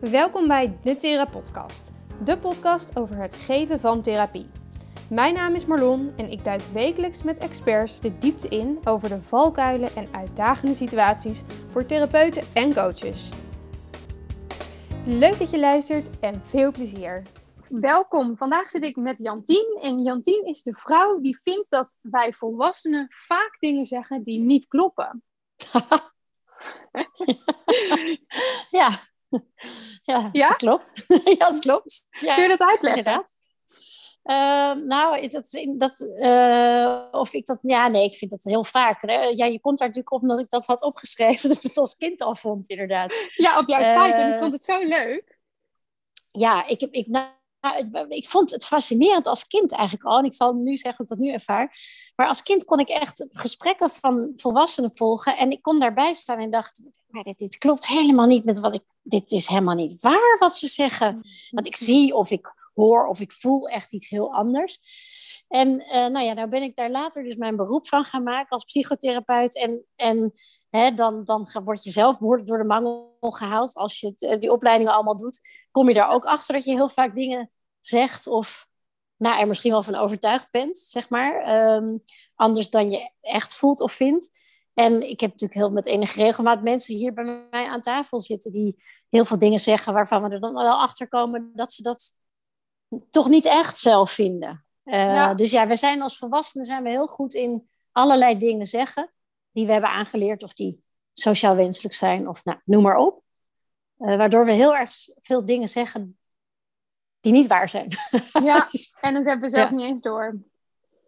Welkom bij de Thera Podcast, de podcast over het geven van therapie. Mijn naam is Marlon en ik duik wekelijks met experts de diepte in over de valkuilen en uitdagende situaties voor therapeuten en coaches. Leuk dat je luistert en veel plezier. Welkom. Vandaag zit ik met Jantien. En Jantien is de vrouw die vindt dat wij volwassenen vaak dingen zeggen die niet kloppen. ja. Ja, Ja? dat klopt. ja, dat klopt. Ja, Kun je dat uitleggen? inderdaad. Ehm, nou, dat, is in- dat, eh, of ik dat, ja, nee, ik vind dat heel vaak. Hè. Ja, je komt daar natuurlijk op omdat ik dat had opgeschreven, dat het als kind al vond, inderdaad. Ja, op jouw Eh, site. En ik vond het zo leuk. Ja, ik, heb, ik, nou, het- ik vond het fascinerend als kind eigenlijk al. En ik zal nu zeggen hoe ik dat nu ervaar. Maar als kind kon ik echt gesprekken van volwassenen volgen. En ik kon daarbij staan en dacht, maar dit, dit klopt helemaal niet met wat ik... Dit is helemaal niet waar wat ze zeggen. Want ik zie of ik hoor of ik voel echt iets heel anders. En eh, nou ja, nou ben ik daar later dus mijn beroep van gaan maken als psychotherapeut. En, en hè, dan, dan word je zelf behoorlijk door de mangel gehaald. Als je het, eh, die opleidingen allemaal doet, kom je daar ook achter dat je heel vaak dingen zegt of nou, er misschien wel van overtuigd bent, zeg maar. Ehm, anders dan je echt voelt of vindt. En ik heb natuurlijk heel met enige regelmaat mensen hier bij mij aan tafel zitten die heel veel dingen zeggen waarvan we er dan wel achter komen dat ze dat toch niet echt zelf vinden. Eh, Ja. Dus ja, we zijn als volwassenen zijn we heel goed in allerlei dingen zeggen die we hebben aangeleerd of die sociaal wenselijk zijn of nou, noem maar op. Eh, waardoor we heel erg veel dingen zeggen die niet waar zijn. Ja, en dat hebben we zelf Ja. niet eens door.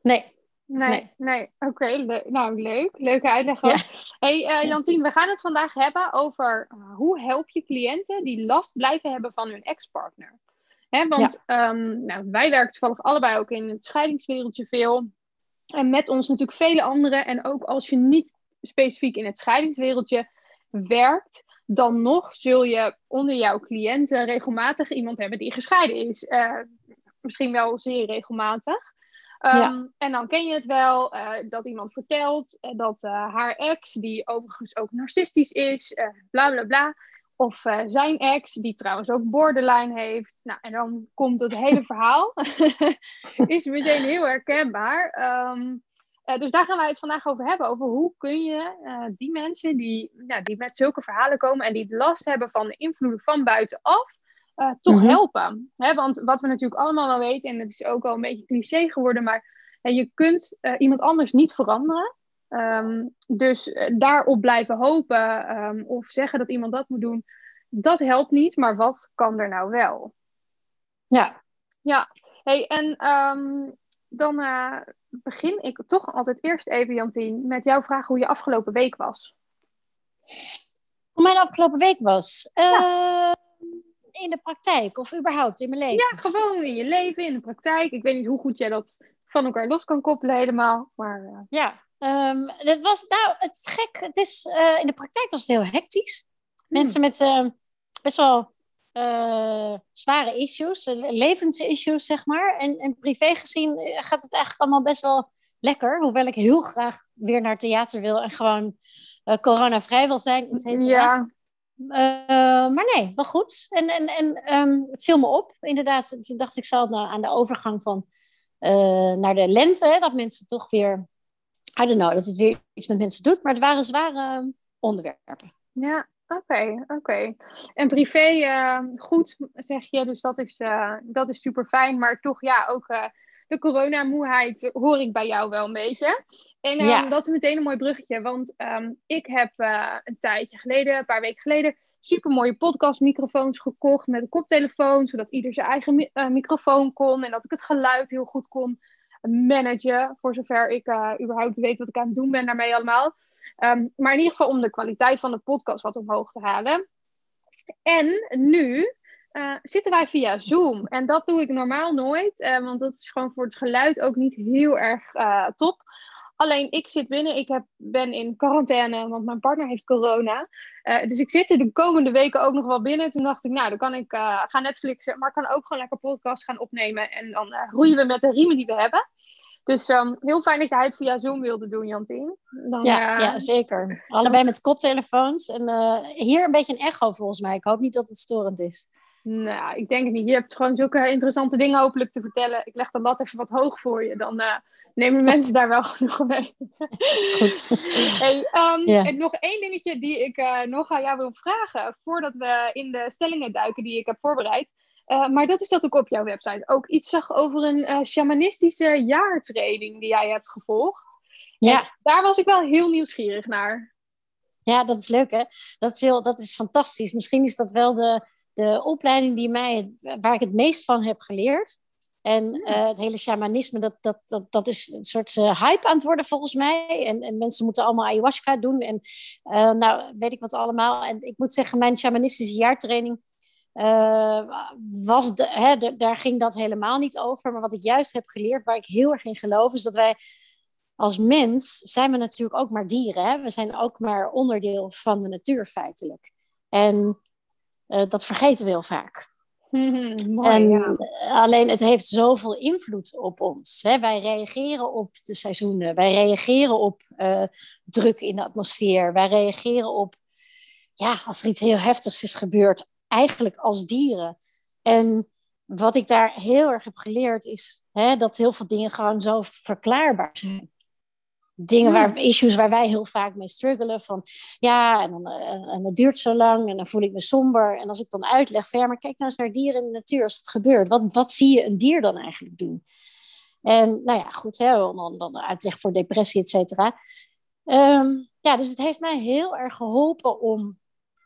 Nee, Nee, nee. Nee. Oké, le- nou leuk. Leuke uitleg Ja. Hey eh, Jantien, we gaan het vandaag hebben over uh, hoe help je cliënten die last blijven hebben van hun ex-partner. Hè, want ehm, nou, wij werken toevallig allebei ook in het scheidingswereldje veel. En met ons natuurlijk vele anderen. En ook als je niet specifiek in het scheidingswereldje werkt, dan nog zul je onder jouw cliënten regelmatig iemand hebben die gescheiden is. Eh, misschien wel zeer regelmatig. Ehm, Ja. En dan ken je het wel eh, dat iemand vertelt eh, dat haar ex, die overigens ook narcistisch is, bla bla bla. Of zijn ex, die trouwens ook borderline heeft. Nou, en dan komt het hele verhaal. is meteen heel herkenbaar. Ehm, eh, dus daar gaan wij het vandaag over hebben. Over hoe kun je eh, die mensen die, die met zulke verhalen komen en die last hebben van de invloeden van buitenaf, eh, toch Mhm. helpen. Hè, want wat we natuurlijk allemaal wel weten, en het is ook al een beetje cliché geworden, maar je kunt iemand anders niet veranderen. Ehm, dus daarop blijven hopen ehm, of zeggen dat iemand dat moet doen, dat helpt niet. Maar wat kan er nou wel? ja. Ja, hey, en ehm, dan begin ik toch altijd eerst even, Jantien, met jouw vraag hoe je afgelopen week was. Hoe mijn afgelopen week was. Eh, in de praktijk of überhaupt in mijn leven. Ja, gewoon in je leven, in de praktijk. Ik weet niet hoe goed jij dat van elkaar los kan koppelen helemaal, maar eh, Ja, ehm, het was nou het gek. Het is, eh, in de praktijk was het heel hectisch. Mensen met eh, best wel eh, zware issues, eh, levensissues zeg maar. En, en privé gezien eh, gaat het eigenlijk allemaal best wel lekker. Hoewel ik heel graag weer naar theater wil en gewoon eh coronavrij wil zijn. et cetera. ja, maar nee, wel goed. En, en, en ehm, het viel me op, inderdaad. Toen dacht ik zal nou, aan de overgang van naar de lente, hè, dat mensen toch weer, I don't know, dat het weer iets met mensen doet. Maar het waren zware onderwerpen. ja, oké, oké. En privé, eh, goed, zeg je, dus dat is, eh, dat is super fijn. Maar toch, ja, ook eh, de coronamoeheid hoor ik bij jou wel een beetje. En eh, Ja. dat is meteen een mooi bruggetje, want ehm, ik heb een tijdje geleden, een paar weken geleden, super mooie podcastmicrofoons gekocht met een koptelefoon, zodat ieder zijn eigen mi- microfoon kon en dat ik het geluid heel goed kon managen, voor zover ik überhaupt weet wat ik aan het doen ben daarmee allemaal. Ehm, maar in ieder geval om de kwaliteit van de podcast wat omhoog te halen. En nu eh, zitten wij via Zoom. En dat doe ik normaal nooit, eh, want dat is gewoon voor het geluid ook niet heel erg eh, top. Alleen ik zit binnen, ik heb, ben in quarantaine, want mijn partner heeft corona. Dus ik zit de komende weken ook nog wel binnen. Toen dacht ik, nou, dan kan ik gaan Netflixen, maar ik kan ook gewoon lekker podcast gaan opnemen. En dan roeien we met de riemen die we hebben. Dus um, heel fijn dat jij het via Zoom wilde doen, Jantien. Dan, ja, uh, ja, zeker. Allebei met koptelefoons. En uh, hier een beetje een echo volgens mij. Ik hoop niet dat het storend is. Nou, ik denk het niet. Je hebt gewoon zulke interessante dingen hopelijk te vertellen. Ik leg de lat even wat hoog voor je. Dan uh, nemen mensen daar wel genoeg mee. is goed. Hey, um, yeah. Nog één dingetje die ik nog aan jou wil vragen. Voordat we in de stellingen duiken die ik heb voorbereid. Uh, maar dat is dat ik op jouw website ook iets zag over een uh, shamanistische jaartraining die jij hebt gevolgd. Ja. En daar was ik wel heel nieuwsgierig naar. Ja, dat is leuk hè. Dat is, heel, dat is fantastisch. Misschien is dat wel de, de opleiding die mij, waar ik het meest van heb geleerd. En uh, het hele shamanisme, dat, dat, dat, dat is een soort uh, hype aan het worden volgens mij. En, en mensen moeten allemaal ayahuasca doen. En uh, nou, weet ik wat allemaal. En ik moet zeggen, mijn shamanistische jaartraining was de, hè, de, daar ging dat helemaal niet over. Maar wat ik juist heb geleerd, waar ik heel erg in geloof, is dat wij als mens zijn we natuurlijk ook maar dieren. Hè? We zijn ook maar onderdeel van de natuur feitelijk. En dat vergeten we heel vaak. Mooi, en, ja. Alleen het heeft zoveel invloed op ons. Hè? Wij reageren op de seizoenen, wij reageren op uh, druk in de atmosfeer, wij reageren op, ja, als er iets heel heftigs is gebeurd, eigenlijk als dieren. En wat ik daar heel erg heb geleerd is hè, dat heel veel dingen gewoon zo verklaarbaar zijn dingen waar, issues waar wij heel vaak mee struggelen. Van ja, en, dan, en, en het duurt zo lang en dan voel ik me somber. En als ik dan uitleg, van, ja, maar kijk nou eens naar dieren in de natuur als het gebeurt. Wat, wat zie je een dier dan eigenlijk doen? En nou ja, goed, hè, dan, dan uitleg voor depressie, et cetera. Um, ja, dus het heeft mij heel erg geholpen om,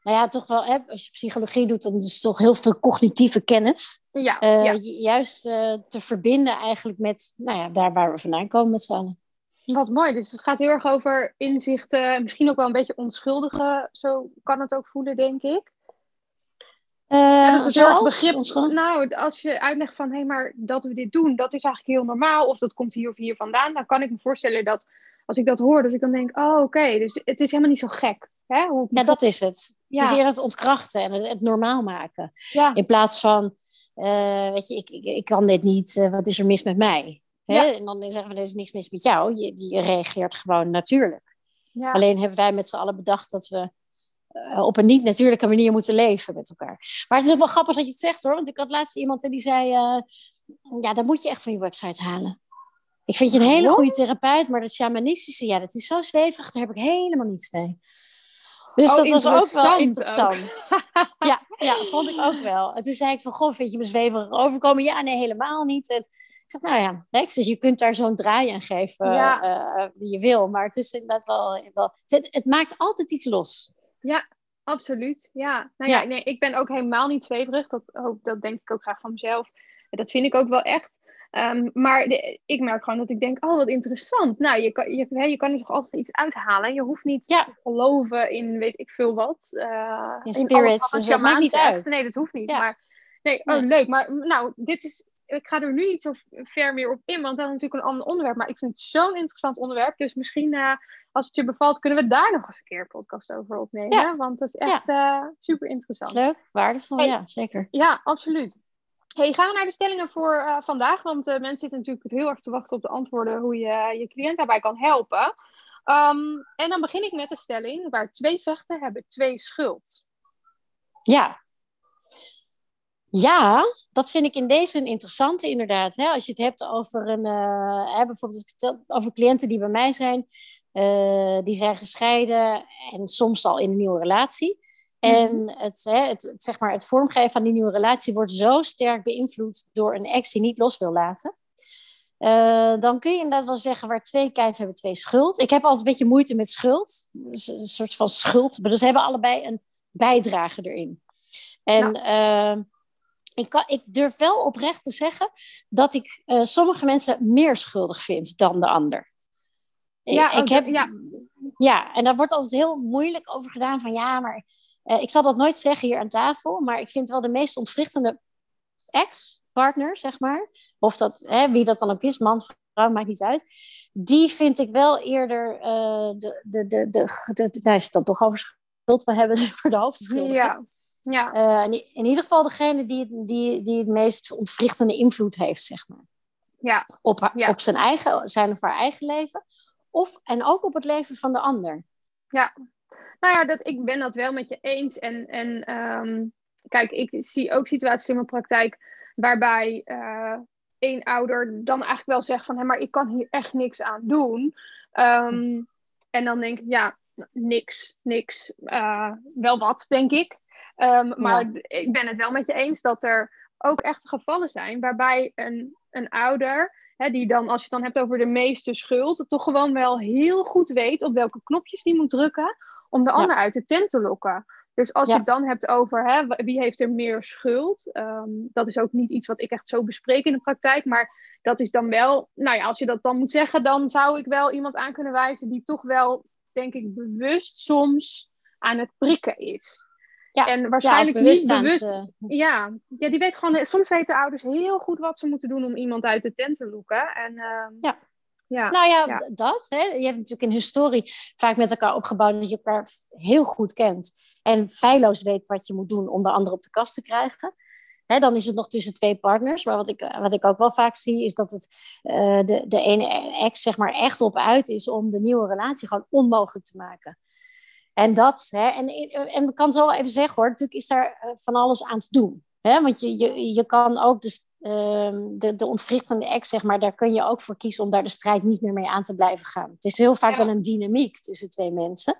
nou ja, toch wel, hè, als je psychologie doet, dan is het toch heel veel cognitieve kennis. Ja, uh, ja. Juist uh, te verbinden eigenlijk met, nou ja, daar waar we vandaan komen met z'n allen. Wat mooi. Dus het gaat heel erg over inzichten, misschien ook wel een beetje onschuldige. Zo kan het ook voelen, denk ik. Uh, ja, dat is heel erg zoals? begrip. Nou, als je uitlegt van hé, hey, maar dat we dit doen, dat is eigenlijk heel normaal. Of dat komt hier of hier vandaan. Dan kan ik me voorstellen dat als ik dat hoor, dat ik dan denk, oh oké, dus het is helemaal niet zo gek. Hè? Hoe Ja, dat is het. Ja. Het is eerder het ontkrachten en het, het normaal maken. Ja. In plaats van, uh, weet je, ik, ik, ik kan dit niet, uh, wat is er mis met mij? Hè? Ja. En dan zeggen we, er is niks mis met jou. Je, je reageert gewoon natuurlijk. Ja. Alleen hebben wij met z'n allen bedacht dat we uh, op een niet-natuurlijke manier moeten leven met elkaar. Maar het is ook wel grappig dat je het zegt hoor. Want ik had laatst iemand en die zei, ja, dat moet je echt van je website halen. Ik vind je een hele goede therapeut, maar dat shamanistische, ja, dat is zo zweverig, daar heb ik helemaal niets mee. Dus Oh, dat was ook wel interessant ja, ja, vond ik ook wel. En toen zei ik van, goh, vind je me zweverig overkomen? Ja, nee, helemaal niet. En ik zeg, nou ja, ik zeg, je kunt daar zo'n draai aan geven Ja. uh, die je wil. Maar het is inderdaad wel... wel het, het maakt altijd iets los. Ja, absoluut. Ja. Nou ja, Ja. nee, ik ben ook helemaal niet zweverig. Dat, ook, dat denk ik ook graag van mezelf. En Dat vind ik ook wel echt. Ehm, maar de- ik merk gewoon dat ik denk, oh wat interessant. Nou, je kan, je, hè, je kan er toch altijd iets uithalen. Je hoeft niet Ja. te geloven in weet ik veel wat. eh, In spirits, dus dat maakt niet zegt. uit. Nee, dat hoeft niet. Ja. Maar nee, oh, Nee. leuk. Maar nou, dit is, ik ga er nu niet zo ver meer op in, want dat is natuurlijk een ander onderwerp. Maar ik vind het zo'n interessant onderwerp. Dus misschien, eh, als het je bevalt, kunnen we daar nog eens een keer een podcast over opnemen. Ja. Want dat is echt eh, super interessant. leuk, waardevol, Hey. ja, zeker. Ja, absoluut. Hey, gaan we naar de stellingen voor eh, vandaag? Want eh, mensen zitten natuurlijk heel erg te wachten op de antwoorden hoe je je cliënt daarbij kan helpen. Ehm, en dan begin ik met de stelling: waar twee vechten hebben twee schuld. Ja. Ja, dat vind ik in deze een interessante inderdaad. Hè? Als je het hebt over een, eh, bijvoorbeeld over cliënten die bij mij zijn, eh, die zijn gescheiden en soms al in een nieuwe relatie. En het, hè, het, zeg maar, het vormgeven van die nieuwe relatie wordt zo sterk beïnvloed door een ex die niet los wil laten. Eh, dan kun je inderdaad wel zeggen, waar twee kijken hebben twee schuld. Ik heb altijd een beetje moeite met schuld. Dus een soort van schuld. Maar dus ze hebben allebei een bijdrage erin. En eh, ik, kan, ik durf wel oprecht te zeggen dat ik eh, sommige mensen meer schuldig vind dan de ander. Ja, ik heb, ja. ja, en daar wordt altijd heel moeilijk over gedaan van ja, maar eh, ik zal dat nooit zeggen hier aan tafel, maar ik vind wel de meest ontwrichtende ex-partner, zeg maar, of dat, hè, wie dat dan ook is, man, vrouw, maakt niet uit, die vind ik wel eerder eh, de, de, de, de, de, de, nou, het dan toch over schuld wil hebben, voor de hoofdschuldige. Ja, ja. Eh, in, in ieder geval degene die, het- die, die het meest ontwrichtende invloed heeft, zeg maar. Ja. Op, op zijn eigen, zijn of haar eigen leven. Of, en ook op het leven van de ander. Ja, nou ja, dat, ik ben dat wel met je eens. En, en ehm, kijk, ik zie ook situaties in mijn praktijk waarbij uh, één ouder dan eigenlijk wel zegt van, hé, maar ik kan hier echt niks aan doen. Ehm, en dan denk ik, ja, niks, niks, uh, wel wat, denk ik. Um, maar ik ben het wel met je eens dat er ook echt gevallen zijn waarbij een, een ouder, hè, die dan, als je het dan hebt over de meeste schuld, toch gewoon wel heel goed weet op welke knopjes die moet drukken om de ander uit de tent te lokken. Dus als je het dan hebt over hè, wie heeft er meer schuld, um, dat is ook niet iets wat ik echt zo bespreek in de praktijk, maar dat is dan wel, nou ja, als je dat dan moet zeggen, dan zou ik wel iemand aan kunnen wijzen die toch wel, denk ik, bewust soms aan het prikken is. Ja, en waarschijnlijk ja, niet bewust. Ja, ja, die weet gewoon, soms weten ouders heel goed wat ze moeten doen om iemand uit de tent te loeken. En, uh, ja. Ja, nou ja, dat. Hè. Je hebt natuurlijk een historie vaak met elkaar opgebouwd dat je elkaar heel goed kent. En feilloos weet wat je moet doen om de ander op de kast te krijgen. Hè, dan is het nog tussen twee partners. Maar wat ik, wat ik ook wel vaak zie, is dat het, uh, de, de ene ex zeg maar echt op uit is om de nieuwe relatie gewoon onmogelijk te maken. En dat, hè, en, en ik kan zo wel even zeggen hoor, natuurlijk is daar eh, van alles aan te doen. Hè? Want je, je, je kan ook dus, uh, de, de ontwrichtende ex, zeg maar, daar kun je ook voor kiezen om daar de strijd niet meer mee aan te blijven gaan. Het is heel vaak wel een dynamiek tussen twee mensen.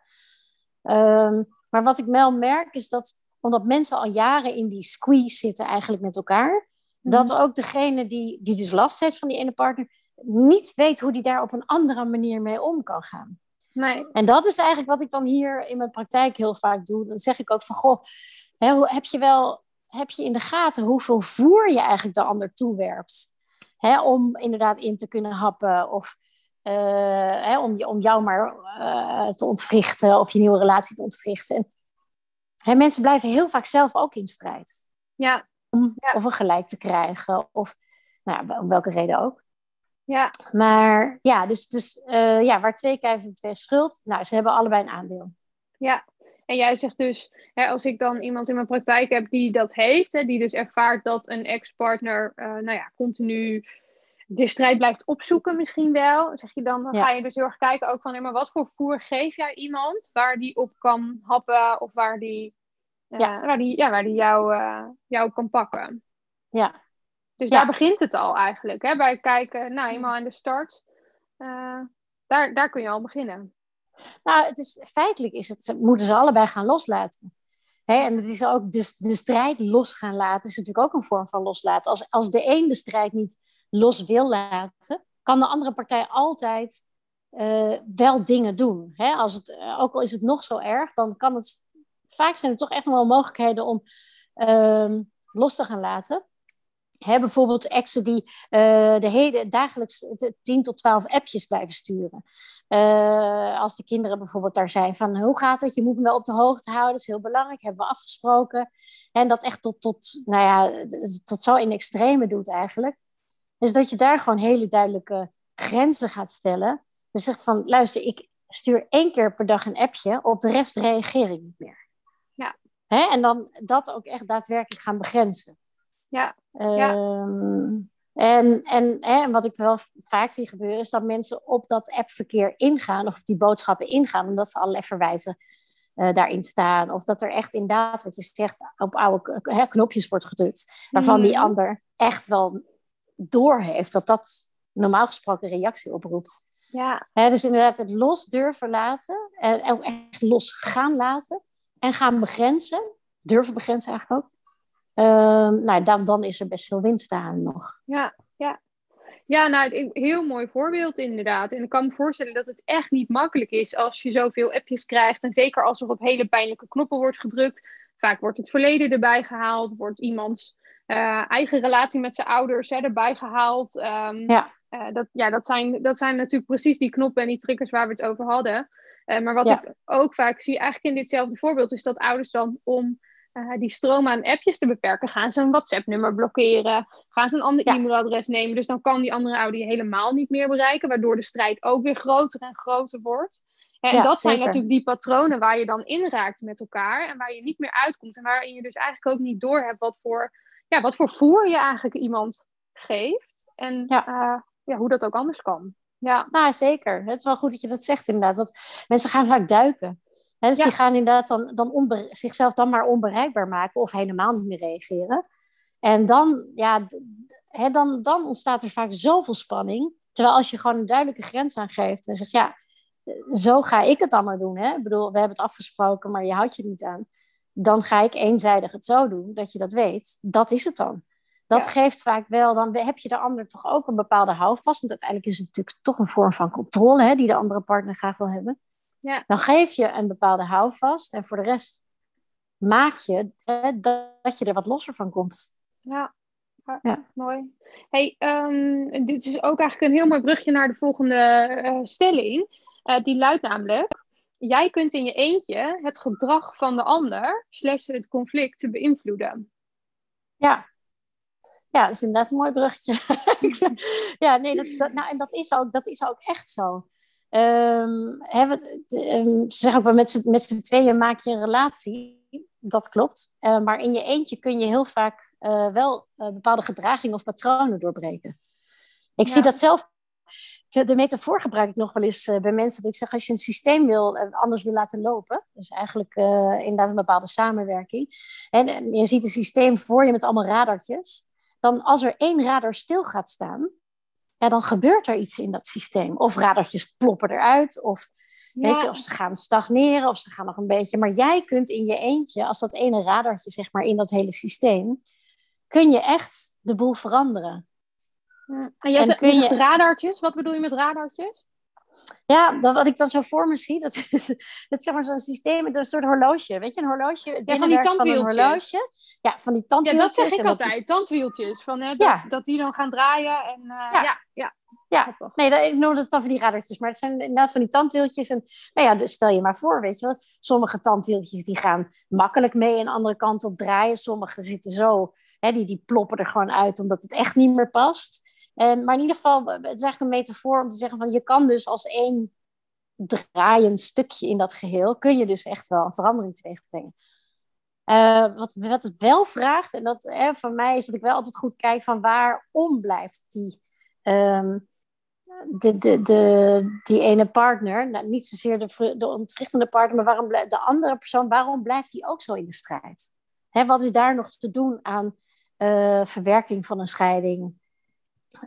Um, maar wat ik wel merk is dat, omdat mensen al jaren in die squeeze zitten eigenlijk met elkaar, mhm. dat ook degene die, die dus last heeft van die ene partner, niet weet hoe die daar op een andere manier mee om kan gaan. Nee. En dat is eigenlijk wat ik dan hier in mijn praktijk heel vaak doe. Dan zeg ik ook van, goh, hè, heb je wel heb je in de gaten hoeveel voer je eigenlijk de ander toewerpt? Hè, om inderdaad in te kunnen happen of uh, hè, om, om jou maar uh, te ontwrichten of je nieuwe relatie te ontwrichten. En, hè, mensen blijven heel vaak zelf ook in strijd. Ja. Om of een gelijk te krijgen of nou, om welke reden ook. Ja. Maar ja, dus, dus uh, ja, waar twee kijven, twee schuld. Nou, ze hebben allebei een aandeel. Ja, en jij zegt dus, hè, als ik dan iemand in mijn praktijk heb die dat heeft, hè, die dus ervaart dat een ex-partner, uh, nou ja, continu de strijd blijft opzoeken misschien wel, zeg je dan, dan ga je dus heel erg kijken ook van, maar wat voor voer geef jij iemand waar die op kan happen of waar die, uh, ja. waar die, ja, waar die jou, uh, jou kan pakken. Ja. Dus daar begint het al eigenlijk, hè, bij kijken, nou, eenmaal aan de start, daar, daar kun je al beginnen. Nou, het is, feitelijk is het, moeten ze allebei gaan loslaten. en het is ook dus de strijd los gaan laten, is natuurlijk ook een vorm van loslaten. Als, als de een de strijd niet los wil laten, kan de andere partij altijd uh, wel dingen doen. als het, eh, ook al is het nog zo erg, dan kan het. Vaak zijn er toch echt nog wel mogelijkheden om uh, los te gaan laten. Hè, bijvoorbeeld exen die uh, de hele, dagelijks 10 tot 12 appjes blijven sturen. Uh, als de kinderen bijvoorbeeld daar zijn van hoe gaat het? Je moet me wel op de hoogte houden, dat is heel belangrijk, hebben we afgesproken. En dat echt tot, tot, nou ja, tot zo in extreme doet eigenlijk. Dus dat je daar gewoon hele duidelijke grenzen gaat stellen. Dus zeg van, luister, ik stuur één keer per dag een appje, op de rest reageer ik niet meer. Ja. Hè? En dan dat ook echt daadwerkelijk gaan begrenzen. Ja. Ehm, en, en, hè, wat ik wel vaak zie gebeuren, is dat mensen op dat appverkeer ingaan, of die boodschappen ingaan, omdat ze allerlei verwijten uh, daarin staan. Of dat er echt inderdaad, wat je zegt, op oude hè, knopjes wordt gedrukt, waarvan die mhm. ander echt wel doorheeft dat dat normaal gesproken reactie oproept. Ja. Hè, dus inderdaad het los durven laten, en ook echt los gaan laten en gaan begrenzen, durven begrenzen eigenlijk ook. Ehm, nou, dan, dan is er best veel winst aan nog. Ja, ja. Ja, nou, een heel mooi voorbeeld inderdaad. En ik kan me voorstellen dat het echt niet makkelijk is als je zoveel appjes krijgt. En zeker als er op hele pijnlijke knoppen wordt gedrukt. Vaak wordt het verleden erbij gehaald. Wordt iemands uh, eigen relatie met zijn ouders hè, erbij gehaald. Um, ja. Uh, dat, ja, dat, zijn, dat zijn natuurlijk precies die knoppen en die triggers waar we het over hadden. Uh, maar wat ik ook vaak zie, eigenlijk in ditzelfde voorbeeld, is dat ouders dan om uh, die stroom aan appjes te beperken, gaan ze een WhatsApp-nummer blokkeren, gaan ze een ander e-mailadres nemen. Dus dan kan die andere je helemaal niet meer bereiken, waardoor de strijd ook weer groter en groter wordt. En dat zijn natuurlijk die patronen waar je dan in raakt met elkaar en waar je niet meer uitkomt en waarin je dus eigenlijk ook niet doorhebt wat voor, ja, wat voor voer je eigenlijk iemand geeft. En ja. ja, hoe dat ook anders kan. Ja. Nou, zeker. Het is wel goed dat je dat zegt inderdaad. Want mensen gaan vaak duiken. He, dus die gaan inderdaad dan, dan zichzelf dan maar onbereikbaar maken of helemaal niet meer reageren. En dan, ja, he, dan, dan ontstaat er vaak zoveel spanning. Terwijl als je gewoon een duidelijke grens aangeeft en zegt, ja, zo ga ik het dan maar doen. Hè? Ik bedoel, we hebben het afgesproken, maar je houdt je niet aan. Dan ga ik eenzijdig het zo doen, dat je dat weet. Dat is het dan. Dat geeft vaak wel, dan heb je de ander toch ook een bepaalde houvast. Want uiteindelijk is het natuurlijk toch een vorm van controle, hè, die de andere partner graag wil hebben. Ja. Dan geef je een bepaalde houvast en voor de rest maak je hè, dat je er wat losser van komt. Ja, ja. mooi. Hey, um, dit is ook eigenlijk een heel mooi brugje naar de volgende uh, stelling. Uh, die luidt namelijk: jij kunt in je eentje het gedrag van de ander, slash het conflict, beïnvloeden. Ja. Ja, dat is inderdaad een mooi bruggetje. ja, nee, dat, dat, nou, en dat is ook, dat is ook echt zo. Um, hè, we, um, ze zeggen ook wel, met z'n tweeën maak je een relatie. Dat klopt. Uh, maar in je eentje kun je heel vaak uh, wel uh, bepaalde gedragingen of patronen doorbreken. Ik ja. zie dat zelf. De metafoor gebruik ik nog wel eens bij mensen. Dat ik zeg, als je een systeem wil, anders wil laten lopen. Dus eigenlijk inderdaad een bepaalde samenwerking. En, en je ziet een systeem voor je met allemaal radartjes. Dan als er één radar stil gaat staan, ja, dan gebeurt er iets in dat systeem. Of radartjes ploppen eruit, of, weet je, of ze gaan stagneren, of ze gaan nog een beetje. Maar jij kunt in je eentje, als dat ene radartje zeg maar in dat hele systeem, kun je echt de boel veranderen. Ja. En jij kun je radartjes, wat bedoel je met radartjes? Ja, dat, wat ik dan zo voor me zie, dat is, dat zeg maar zo'n systeem een soort horloge. Weet je, een horloge, ja, van die tandwieltjes. Van horloge. Ja, van die tandwieltjes. Ja, dat zeg ik altijd, tandwieltjes. Van, hè, dat, ja. dat die dan gaan draaien. En, uh, ja. ja, ja. Ja, nee, dat, ik noem het dan van die radertjes, maar het zijn inderdaad van die tandwieltjes. En nou ja, dus stel je maar voor, weet je wel, sommige tandwieltjes die gaan makkelijk mee een andere kant op draaien. Sommige zitten zo, hè, die, die ploppen er gewoon uit omdat het echt niet meer past. En, maar in ieder geval, het is eigenlijk een metafoor om te zeggen van je kan dus als één draaiend stukje in dat geheel, kun je dus echt wel een verandering teweeg brengen. Uh, wat, wat het wel vraagt, en dat hè, voor mij is dat ik wel altijd goed kijk van waarom blijft die, um, de, de, de, die ene partner, nou, niet zozeer de, de ontwrichtende partner, maar waarom de andere persoon, waarom blijft die ook zo in de strijd? Hè, wat is daar nog te doen aan uh, verwerking van een scheiding?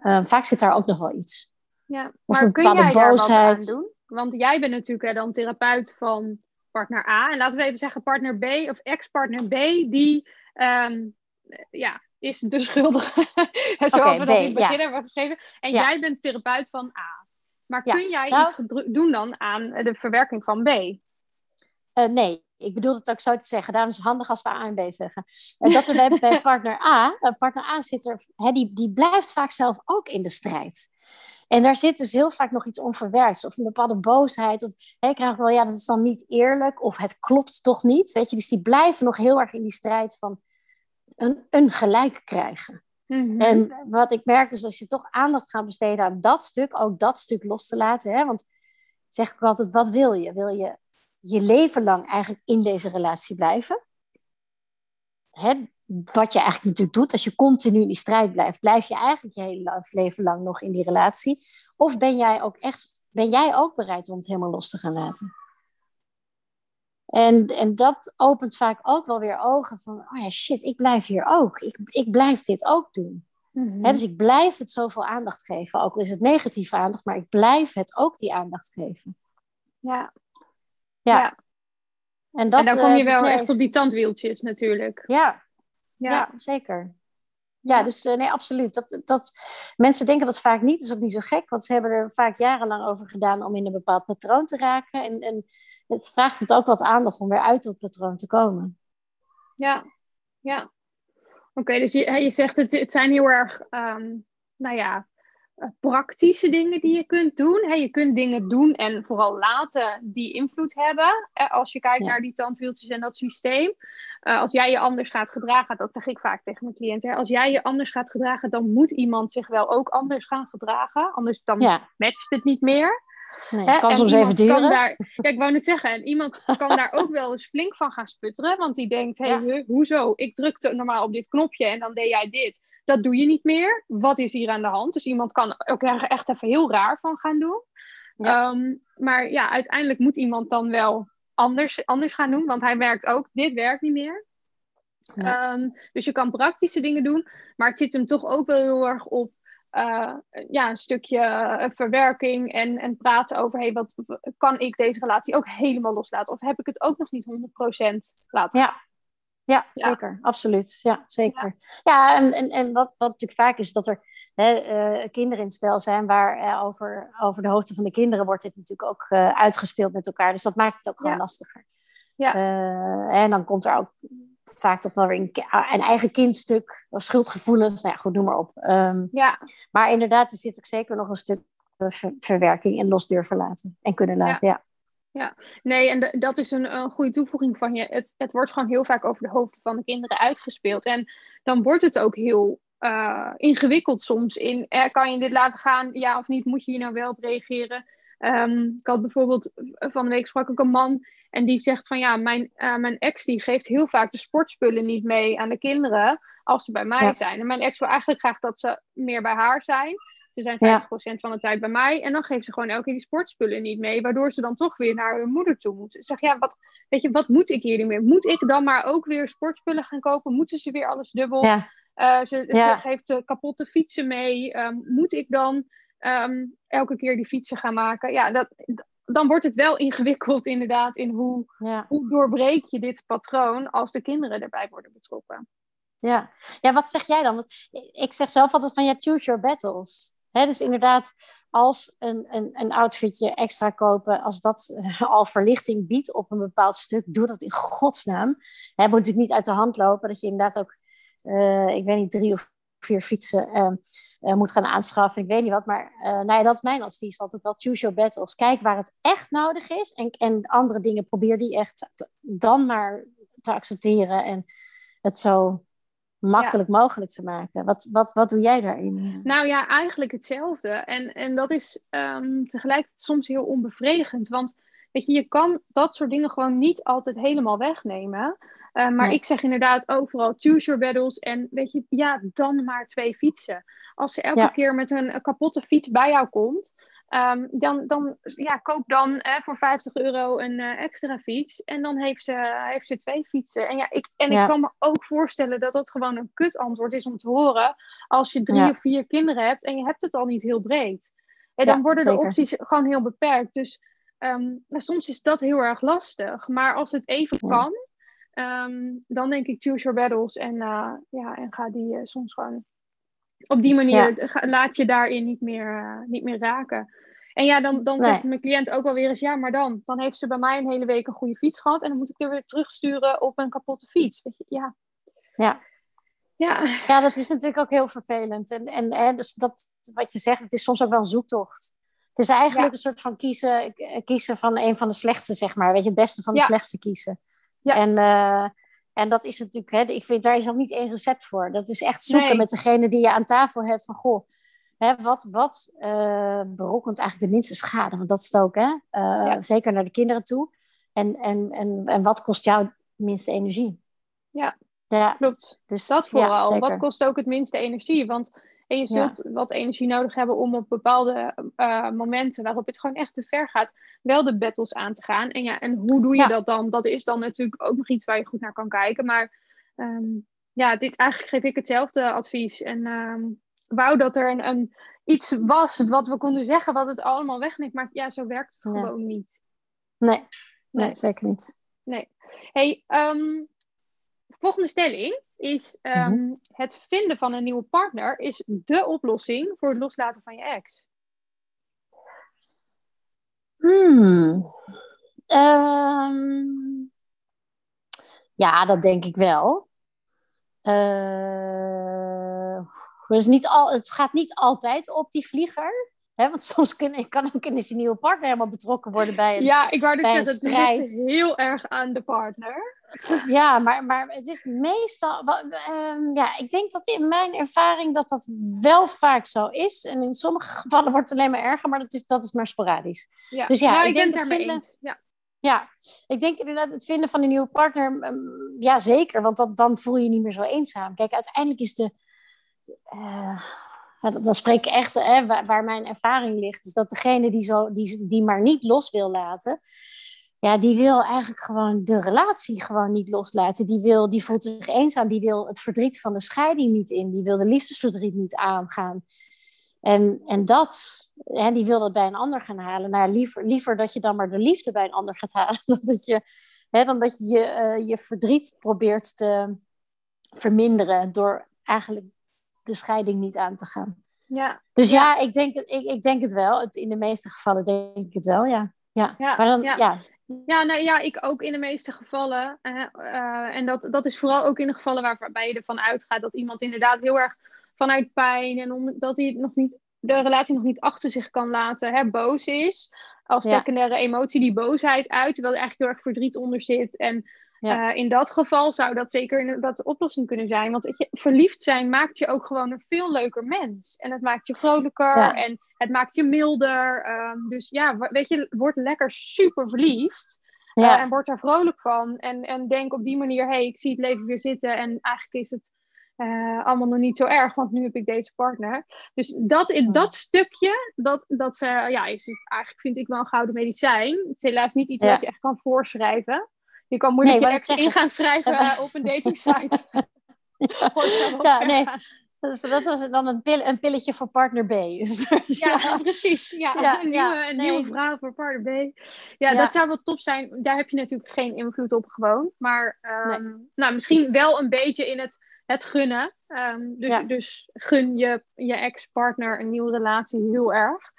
Uh, vaak zit daar ook nog wel iets. Ja, maar kun jij daar wat aan doen? Want jij bent natuurlijk dan therapeut van partner A. En laten we even zeggen partner B of ex-partner B, die um, ja, is de schuldige. Zoals okay, we dat in het begin ja. hebben geschreven. En ja. jij bent therapeut van A. Maar kun jij nou, iets doen dan aan de verwerking van B? Uh, nee, ik bedoel het ook zo te zeggen. Daarom is het handig als we A en B zeggen. En dat er bij, bij partner A, uh, partner A zit er, hè, die, die blijft vaak zelf ook in de strijd. En daar zit dus heel vaak nog iets onverwerkt. Of een bepaalde boosheid. Of hè, ik krijg wel, ja, dat is dan niet eerlijk. Of het klopt toch niet. Weet je, dus die blijven nog heel erg in die strijd van een, een gelijk krijgen. Mm-hmm. En wat ik merk is als je toch aandacht gaat besteden aan dat stuk, ook dat stuk los te laten. Hè? Want zeg ik altijd, wat wil je? Wil je je leven lang eigenlijk in deze relatie blijven? Hè? wat je eigenlijk natuurlijk doet, als je continu in die strijd blijft, blijf je eigenlijk je hele leven lang nog in die relatie? Of ben jij ook echt, ben jij ook bereid om het helemaal los te gaan laten? En, en dat opent vaak ook wel weer ogen van, oh ja, shit, ik blijf hier ook. Ik, ik blijf dit ook doen. Mm dus ik blijf het zoveel aandacht geven, ook al is het negatieve aandacht, maar ik blijf het ook die aandacht geven. Ja. Ja. ja. En, dat, en dan kom je uh, wel echt op die tandwieltjes natuurlijk. Ja, ja. zeker. Ja, dus uh, nee, absoluut. Dat, dat, mensen denken dat vaak niet. Dat is ook niet zo gek, want ze hebben er vaak jarenlang over gedaan om in een bepaald patroon te raken. En, en het vraagt het ook wat aandacht om weer uit dat patroon te komen. Ja, ja. Oké, dus je, je zegt het, het zijn heel erg, um, nou ja, eh, praktische dingen die je kunt doen. je kunt dingen doen en vooral laten die invloed hebben. als je kijkt naar die tandwieltjes en dat systeem. Eh, als jij je anders gaat gedragen, dat zeg ik vaak tegen mijn cliënten. Als jij je anders gaat gedragen, dan moet iemand zich wel ook anders gaan gedragen. Anders dan matcht het niet meer. Nee, het kan soms even duren. Daar, ja, ik wou net zeggen, en iemand kan daar ook wel eens flink van gaan sputteren. Want die denkt, hé, hey, hoezo? Ik drukte normaal op dit knopje en dan deed jij dit. Dat doe je niet meer. Wat is hier aan de hand? Dus iemand kan ook er echt even heel raar van gaan doen. Ehm, maar ja, uiteindelijk moet iemand dan wel anders, anders gaan doen, want hij merkt ook, dit werkt niet meer. Ehm, dus je kan praktische dingen doen, maar het zit hem toch ook wel heel erg op uh, ja, een stukje uh, verwerking en, en praten over hey, wat kan ik deze relatie ook helemaal loslaten? Of heb ik het ook nog niet 100% laten ja. Ja, ja, zeker. Absoluut. Ja, zeker. Ja, ja en, en, en wat, wat natuurlijk vaak is dat er hè, uh, kinderen in het spel zijn waar over, over de hoofden van de kinderen wordt dit natuurlijk ook uitgespeeld met elkaar. Dus dat maakt het ook gewoon lastiger. Ja. en dan komt er ook vaak toch wel weer een, een, eigen kindstuk of schuldgevoelens. Nou ja, goed, noem maar op. Um, ja. Maar inderdaad, er zit ook zeker nog een stuk verwerking en los durven laten en kunnen laten. Ja. Ja. nee, en dat is een, een goede toevoeging van je. Het, het wordt gewoon heel vaak over de hoofden van de kinderen uitgespeeld. En dan wordt het ook heel uh, ingewikkeld soms in, eh, kan je dit laten gaan, ja of niet, moet je hier nou wel op reageren? Um, ik had bijvoorbeeld van de week sprak ik een man en die zegt van ja, mijn, uh, mijn ex die geeft heel vaak de sportspullen niet mee aan de kinderen als ze bij mij zijn. En mijn ex wil eigenlijk graag dat ze meer bij haar zijn. Ze zijn 50% ja. van de tijd bij mij. En dan geeft ze gewoon elke keer die sportspullen niet mee. Waardoor ze dan toch weer naar hun moeder toe moeten. Ik zeg, ja, wat, weet je, wat moet ik hier niet meer? Moet ik dan maar ook weer sportspullen gaan kopen? Moeten ze weer alles dubbel? Ja. Uh, ze, ze, geeft de kapotte fietsen mee. Um, moet ik dan um, elke keer die fietsen gaan maken? Ja, dat, dan wordt het wel ingewikkeld inderdaad in hoe, hoe doorbreek je dit patroon als de kinderen erbij worden betrokken. Ja. ja, wat zeg jij dan? Want ik zeg zelf altijd van ja, choose your battles. Dus inderdaad, als een, een, een outfitje extra kopen, als dat al verlichting biedt op een bepaald stuk, doe dat in godsnaam. Het moet natuurlijk niet uit de hand lopen dat je inderdaad ook, uh, ik weet niet, drie of vier fietsen uh, moet gaan aanschaffen. Ik weet niet wat, maar nou ja, dat is mijn advies. Altijd wel choose your battles. Kijk waar het echt nodig is. En, en andere dingen probeer die echt dan maar te accepteren. En het zo makkelijk mogelijk te maken. Wat, wat, wat doe jij daarin? Nou ja, eigenlijk hetzelfde. En, en dat is um, tegelijkertijd soms heel onbevredigend. Want weet je, je kan dat soort dingen gewoon niet altijd helemaal wegnemen. Uh, maar ik zeg inderdaad overal choose your battles. En weet je, ja, dan maar twee fietsen. Als ze elke keer met een, kapotte fiets bij jou komt, um, dan, dan ja, koop dan eh, voor 50 euro een uh, extra fiets. En dan heeft ze, heeft ze twee fietsen. En, ja, ik, en ik kan me ook voorstellen dat dat gewoon een kut antwoord is om te horen. Als je drie of vier kinderen hebt en je hebt het al niet heel breed. En dan worden de opties gewoon heel beperkt. Dus um, soms is dat heel erg lastig. Maar als het even kan, um, dan denk ik choose your battles. En, uh, ja, en ga die soms gewoon op die manier laat je daarin niet meer, uh, niet meer raken. En ja, dan, dan zegt mijn cliënt ook alweer eens, ja, maar dan, dan heeft ze bij mij een hele week een goede fiets gehad en dan moet ik er weer terugsturen op een kapotte fiets. Weet je, ja. Ja. Ja. ja, dat is natuurlijk ook heel vervelend. En, en, en dus dat, wat je zegt, het is soms ook wel een zoektocht. Het is eigenlijk een soort van kiezen, kiezen van een van de slechtste, zeg maar. Weet je, het beste van de slechtste kiezen. Ja. En, uh, en dat is natuurlijk, hè, ik vind daar is nog niet één recept voor. Dat is echt zoeken met degene die je aan tafel hebt van goh, hè, wat, wat uh, berokkent eigenlijk de minste schade? Want dat is het ook, hè? Uh, Zeker naar de kinderen toe. En, en, en, en wat kost jou het minste energie? Ja, ja. klopt. Dus dat vooral. Ja, wat kost ook het minste energie? Want en je zult wat energie nodig hebben om op bepaalde uh, momenten waarop het gewoon echt te ver gaat, wel de battles aan te gaan. En ja, en hoe doe je dat dan? Dat is dan natuurlijk ook nog iets waar je goed naar kan kijken. Maar um, ja, dit, eigenlijk geef ik hetzelfde advies. En um, wou dat er een, een, iets was wat we konden zeggen, wat het allemaal wegneemt. Maar ja, zo werkt het gewoon niet. Nee. nee, nee, zeker niet. Nee. Hey, um, volgende stelling is um, het vinden van een nieuwe partner is de oplossing voor het loslaten van je ex. Hmm. Um, ja, dat denk ik wel. Uh, dus niet al, het gaat niet altijd op die vlieger. Hè, want soms kan, kan ook zijn nieuwe partner helemaal betrokken worden bij een Ja, ik wou dat heel erg aan de partner. Ja, maar, maar het is meestal... Um, ja, ik denk dat in mijn ervaring dat dat wel vaak zo is. En in sommige gevallen wordt het alleen maar erger, maar dat is, dat is maar sporadisch. Ja. Dus ja, nou, ik, denk dat vinden, Ja. Ja, ik denk inderdaad het vinden van een nieuwe partner, um, ja zeker, want dat, dan voel je je niet meer zo eenzaam. Kijk, uiteindelijk is de, uh, dan spreek ik echt hè, waar, waar, mijn ervaring ligt, is dat degene die, zo, die, die maar niet los wil laten, ja, die wil eigenlijk gewoon de relatie gewoon niet loslaten. Die, wil, die voelt zich eenzaam, die wil het verdriet van de scheiding niet in, die wil de liefdesverdriet niet aangaan. En, en dat, hè, die wil dat bij een ander gaan halen. Nou, liever, liever dat je dan maar de liefde bij een ander gaat halen, dan dat je, hè, dan dat je uh, je verdriet probeert te verminderen door eigenlijk de scheiding niet aan te gaan. Ja. Dus ja, ik, denk, ik, ik denk het wel. In de meeste gevallen denk ik het wel, ja. Ja, ja maar dan, ja. ja. Ja, nou ja, ik ook in de meeste gevallen. Uh, en dat, dat is vooral ook in de gevallen waarbij je ervan uitgaat dat iemand inderdaad heel erg vanuit pijn en omdat hij nog niet, de relatie nog niet achter zich kan laten, hè, boos is. Als secundaire emotie die boosheid uit, terwijl er eigenlijk heel erg verdriet onder zit. En uh, in dat geval zou dat zeker dat de oplossing kunnen zijn. Want je, verliefd zijn maakt je ook gewoon een veel leuker mens. En het maakt je vrolijker en het maakt je milder. Um, dus ja, weet je, word lekker super verliefd. Uh, en word er vrolijk van. En, en denk op die manier, hé, hey, ik zie het leven weer zitten. En eigenlijk is het uh, allemaal nog niet zo erg, want nu heb ik deze partner. Dus dat, in dat stukje, dat, dat ze, ja, is het, eigenlijk vind ik wel een gouden medicijn. Het is helaas niet iets wat je echt kan voorschrijven. Je kan moeilijk nee, je ex in gaan schrijven uh, op een dating site. ja, nee. Dus dat was dan een, pil, een pilletje voor partner B. Dus, ja, ja, precies. Ja, ja een, nieuwe, een nieuwe vrouw voor partner B. Ja, dat zou wel top zijn. Daar heb je natuurlijk geen invloed op gewoon. Maar um, nou, misschien wel een beetje in het, het gunnen. Um, dus, dus gun je, je ex-partner een nieuwe relatie heel erg.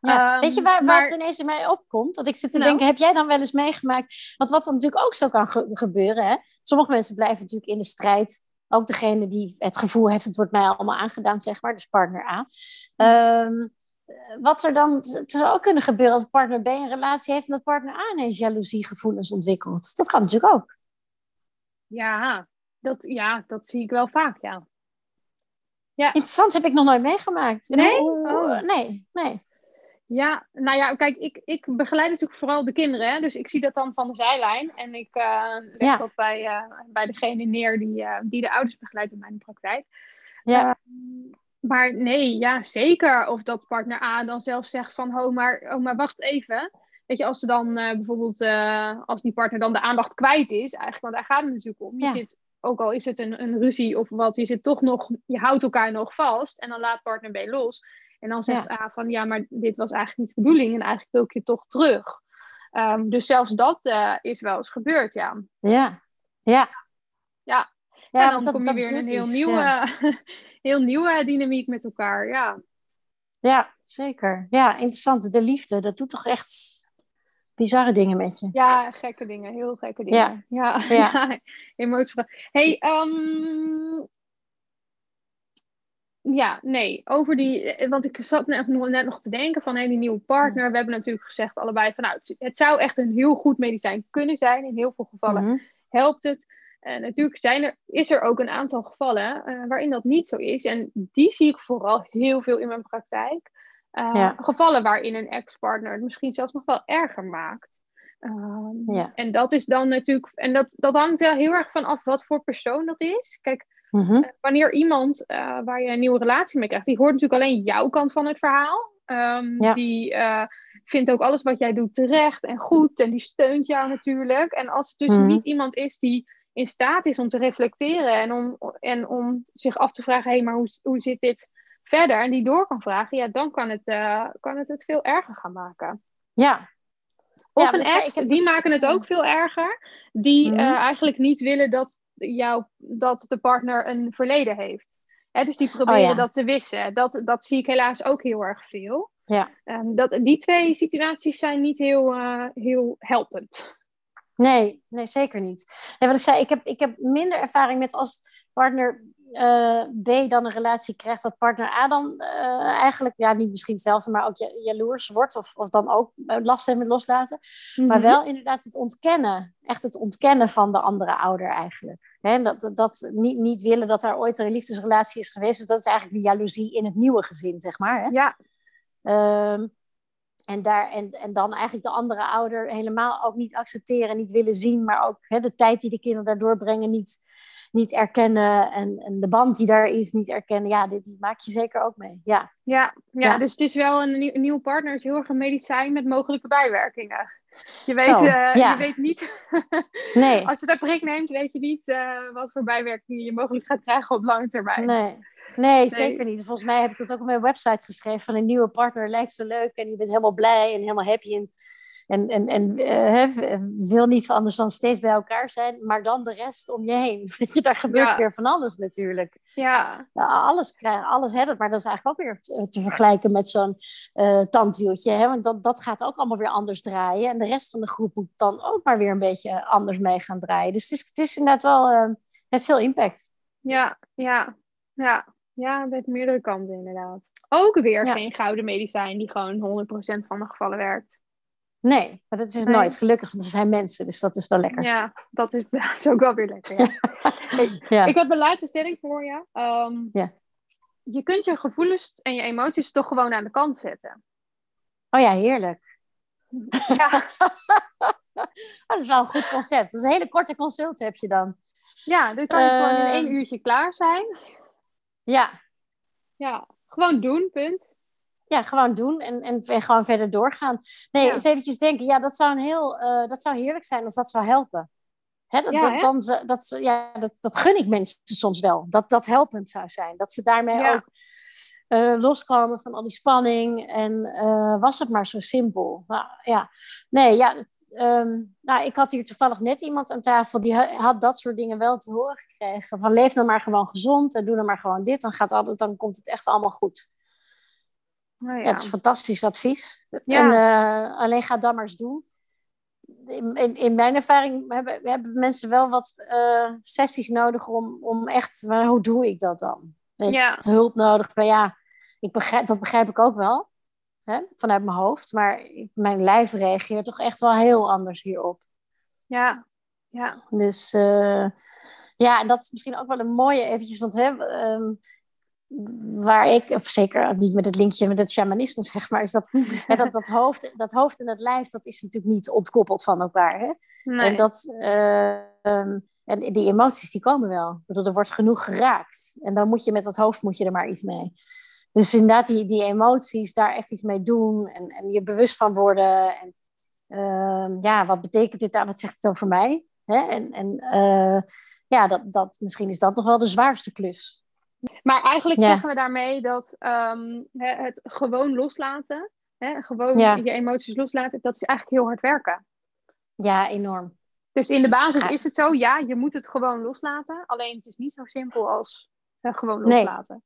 Ja. Weet je waar, waar het ineens in mij opkomt? Dat ik zit te nou. denken, heb jij dan wel eens meegemaakt? Want wat er natuurlijk ook zo kan gebeuren. Hè? Sommige mensen blijven natuurlijk in de strijd. Ook degene die het gevoel heeft, het wordt mij allemaal aangedaan, zeg maar. Dus partner A. Um, wat er dan zou ook kunnen gebeuren als partner B een relatie heeft... en dat partner A ineens jaloeziegevoelens ontwikkelt. Dat kan natuurlijk ook. Ja, dat, ja, dat zie ik wel vaak, ja. ja. Interessant, heb ik nog nooit meegemaakt. Nee? Oh. Nee, nee. Ja, nou ja, kijk, ik, ik begeleid natuurlijk vooral de kinderen. Hè? Dus ik zie dat dan van de zijlijn. En ik uh, leg dat bij, uh, bij degene neer die, uh, die de ouders begeleidt in mijn praktijk. Ja. maar nee, ja, zeker. Of dat partner A dan zelf zegt van, oh maar, oh, maar wacht even. Weet je, als ze dan bijvoorbeeld, als die partner dan de aandacht kwijt is, eigenlijk, want daar gaat het natuurlijk om. Je zit, ook al is het een, een ruzie of wat, je zit toch nog, je houdt elkaar nog vast. En dan laat partner B los. En dan zegt A van ja, maar dit was eigenlijk niet de bedoeling en eigenlijk wil ik je toch terug. Um, dus zelfs dat uh, is wel eens gebeurd, ja. Ja, ja. Ja, ja en dan dat, kom je weer in een heel nieuwe, ja. heel nieuwe dynamiek met elkaar, ja. Ja, zeker. Ja, interessant. De liefde, dat doet toch echt bizarre dingen met je. Ja, gekke dingen. Heel gekke dingen. Ja, ja. ja. Hey, um, ja, nee. Over die, eh, want ik zat net nog, net nog te denken van hey, die nieuwe partner. We hebben natuurlijk gezegd allebei van nou, het, zou echt een heel goed medicijn kunnen zijn. In heel veel gevallen mhm. helpt het. En natuurlijk zijn er, is er ook een aantal gevallen uh, waarin dat niet zo is. En die zie ik vooral heel veel in mijn praktijk. Uh, Gevallen waarin een ex-partner het misschien zelfs nog wel erger maakt. Um, ja. En dat is dan natuurlijk, en dat, dat hangt er heel erg van af wat voor persoon dat is. Kijk, Mhm. Eh, wanneer iemand uh, waar je een nieuwe relatie mee krijgt, die hoort natuurlijk alleen jouw kant van het verhaal. Um, Die uh, vindt ook alles wat jij doet terecht en goed en die steunt jou natuurlijk. En als het dus mhm. niet iemand is die in staat is om te reflecteren en om, en om zich af te vragen: hé, hey, maar hoe, hoe zit dit verder? En die door kan vragen, ja, dan kan het, kan het het veel erger gaan maken. Ja, of een ex, die maken het ook veel erger. Die mhm. eigenlijk niet willen dat jou, dat de partner een verleden heeft. Hè, dus die proberen oh, dat te wissen. Dat, dat zie ik helaas ook heel erg veel. Ja. Um, dat, die twee situaties zijn niet heel, uh, heel helpend. Nee, nee, zeker niet. Nee, wat ik zei, ik heb, ik heb minder ervaring met als partner uh, B dan een relatie krijgt, dat partner A dan uh, eigenlijk, ja, niet misschien hetzelfde, maar ook jaloers wordt of, of dan ook last heeft met loslaten. Maar mhm. wel inderdaad het ontkennen, echt het ontkennen van de andere ouder eigenlijk. Hè, dat, dat niet, niet willen dat daar ooit een liefdesrelatie is geweest. Dus dat is eigenlijk de jaloezie in het nieuwe gezin, zeg maar. Hè? Ja. Um, en, daar, en, en dan eigenlijk de andere ouder helemaal ook niet accepteren, niet willen zien, maar ook hè, de tijd die de kinderen daardoor brengen niet, niet erkennen en, en de band die daar is niet erkennen. Ja, dit, die maak je zeker ook mee. Ja. Ja, ja, dus het is wel een, nieuw, nieuwe partner. Het is heel erg een medicijn met mogelijke bijwerkingen. Je weet, Zo, eh, ja. je weet niet, Nee, als je dat prik neemt, weet je niet eh, wat voor bijwerkingen je mogelijk gaat krijgen op lange termijn. nee. Nee, zeker niet. Volgens mij heb ik dat ook op mijn website geschreven. Van een nieuwe partner lijkt zo leuk. En je bent helemaal blij en helemaal happy. En, en, en, en eh, v- wil niets anders dan steeds bij elkaar zijn. Maar dan de rest om je heen. Weet je, daar gebeurt Ja. weer van alles natuurlijk. Ja, alles krijgen, alles hebben. Maar dat is eigenlijk ook weer te, te vergelijken met zo'n eh, tandwieltje. Hè? Want dat, dat gaat ook allemaal weer anders draaien. En de rest van de groep moet dan ook maar weer een beetje anders mee gaan draaien. Dus het is, het is inderdaad wel eh, het heeft veel impact. ja, ja, ja. Ja, heeft meerdere kanten inderdaad. Ook weer Ja. geen gouden medicijn die gewoon 100% van de gevallen werkt. Nee, maar dat is Nee. nooit. Gelukkig, want we zijn mensen. Dus dat is wel lekker. Ja, dat is, dat is ook wel weer lekker. Ja. Hey, Ja. Ik heb een laatste stelling voor je. Ehm, Ja. Je kunt je gevoelens en je emoties toch gewoon aan de kant zetten. Oh ja, heerlijk. Ja, Oh, dat is wel een goed concept. Dat is een hele korte consult heb je dan. ja dan kan je gewoon in Eh. één uurtje klaar zijn. Ja, Ja, gewoon doen, punt. Ja gewoon doen en, en, en gewoon verder doorgaan. Nee, Ja. eens eventjes denken. Ja, dat zou, een heel, eh, dat zou heerlijk zijn als dat zou helpen. Hè, dat, Ja, dat, hè? dan ze, dat, ze- ja, dat, dat gun ik mensen soms wel. Dat dat helpend zou zijn. Dat ze daarmee Ja. ook eh, loskomen van al die spanning. En eh, was het maar zo simpel. Nou, ja. Nee, ja. ehm, nou, ik had hier toevallig net iemand aan tafel die ha- had dat soort dingen wel te horen gekregen. Van leef nou maar gewoon gezond en doe dan maar gewoon dit. Dan, gaat altijd, dan komt het echt allemaal goed. Nou Ja. het is fantastisch advies. Ja. En eh, alleen ga dat maar eens doen. In, in, in mijn ervaring hebben, hebben mensen wel wat eh, sessies nodig om, om echt, maar hoe doe ik dat dan? Weet je, Ja. hulp nodig. Maar ja, ik begrijp, dat begrijp ik ook wel hè, vanuit mijn hoofd. Maar mijn lijf reageert toch echt wel heel anders hierop. ja, ja, Dus eh, ja, en dat is misschien ook wel een mooie eventjes, want hè, ehm, waar ik, of zeker niet met het linkje met het shamanisme zeg maar, is dat, hè, dat, dat, hoofd, dat hoofd en het lijf, dat is natuurlijk niet ontkoppeld van elkaar. Hè? nee. En, dat, eh, ehm, en die emoties die komen wel. Ik bedoel, er wordt genoeg geraakt. En dan moet je met dat hoofd moet je er maar iets mee. Dus inderdaad, die, die emoties, daar echt iets mee doen. En, en je bewust van worden. En ehm, ja, wat betekent dit nou? Wat zegt het over mij? Hè? En, en eh, ja, dat, dat, misschien is dat nog wel de zwaarste klus. Maar eigenlijk Ja. zeggen we daarmee dat ehm, het gewoon loslaten, hè, gewoon Ja. je emoties loslaten, dat is eigenlijk heel hard werken. Ja, enorm. Dus in de basis Ja. is het zo, ja, je moet het gewoon loslaten. Alleen het is niet zo simpel als eh, gewoon Nee. loslaten.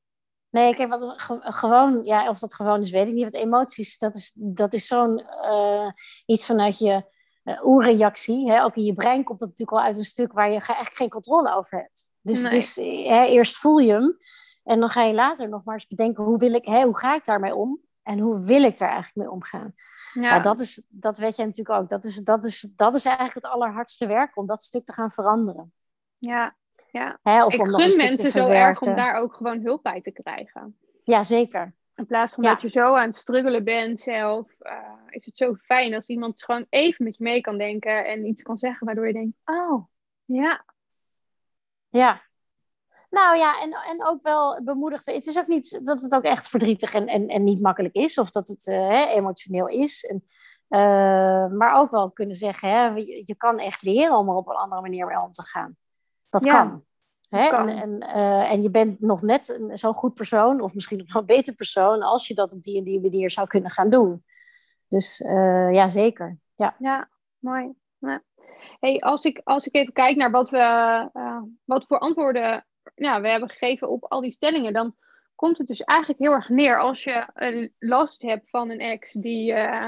Nee, kijk, wat, ge- gewoon, ja, of dat gewoon is, weet ik niet. Want emoties, dat is, dat is zo'n eh, iets vanuit je uh, oerreactie. Hè? Ook in je brein komt dat natuurlijk al uit een stuk waar je eigenlijk geen controle over hebt. Dus, Nee. dus hè, eerst voel je hem en dan ga je later nog maar eens bedenken, hoe, wil ik, hè, hoe ga ik daarmee om? En hoe wil ik daar eigenlijk mee omgaan? Ja, dat, is, dat weet jij natuurlijk ook. Dat is, dat, is, dat is eigenlijk het allerhardste werk om dat stuk te gaan veranderen. ja, ja. Hè? Of Ik om nog gun mensen zo erg om daar ook gewoon hulp bij te krijgen. Ja, zeker. In plaats van Ja. dat je zo aan het struggelen bent zelf, eh, is het zo fijn als iemand gewoon even met je mee kan denken en iets kan zeggen waardoor je denkt, oh, ja, Ja. Nou ja, en, en ook wel bemoedigd. Het is ook niet dat het ook echt verdrietig en, en, en niet makkelijk is, of dat het eh, emotioneel is. En, eh, maar ook wel kunnen zeggen, hè, je, je kan echt leren om er op een andere manier mee om te gaan. Dat Ja, kan. Hè? kan. En, en, eh, en je bent nog net zo'n goed persoon, of misschien nog wel een beter persoon, als je dat op die en die manier zou kunnen gaan doen. Dus ja, zeker. Ja. Ja, mooi. Ja. Hey, als, ik, als ik even kijk naar wat, we, eh, wat voor antwoorden ja, we hebben gegeven op al die stellingen, dan komt het dus eigenlijk heel erg neer als je een last hebt van een ex die, eh,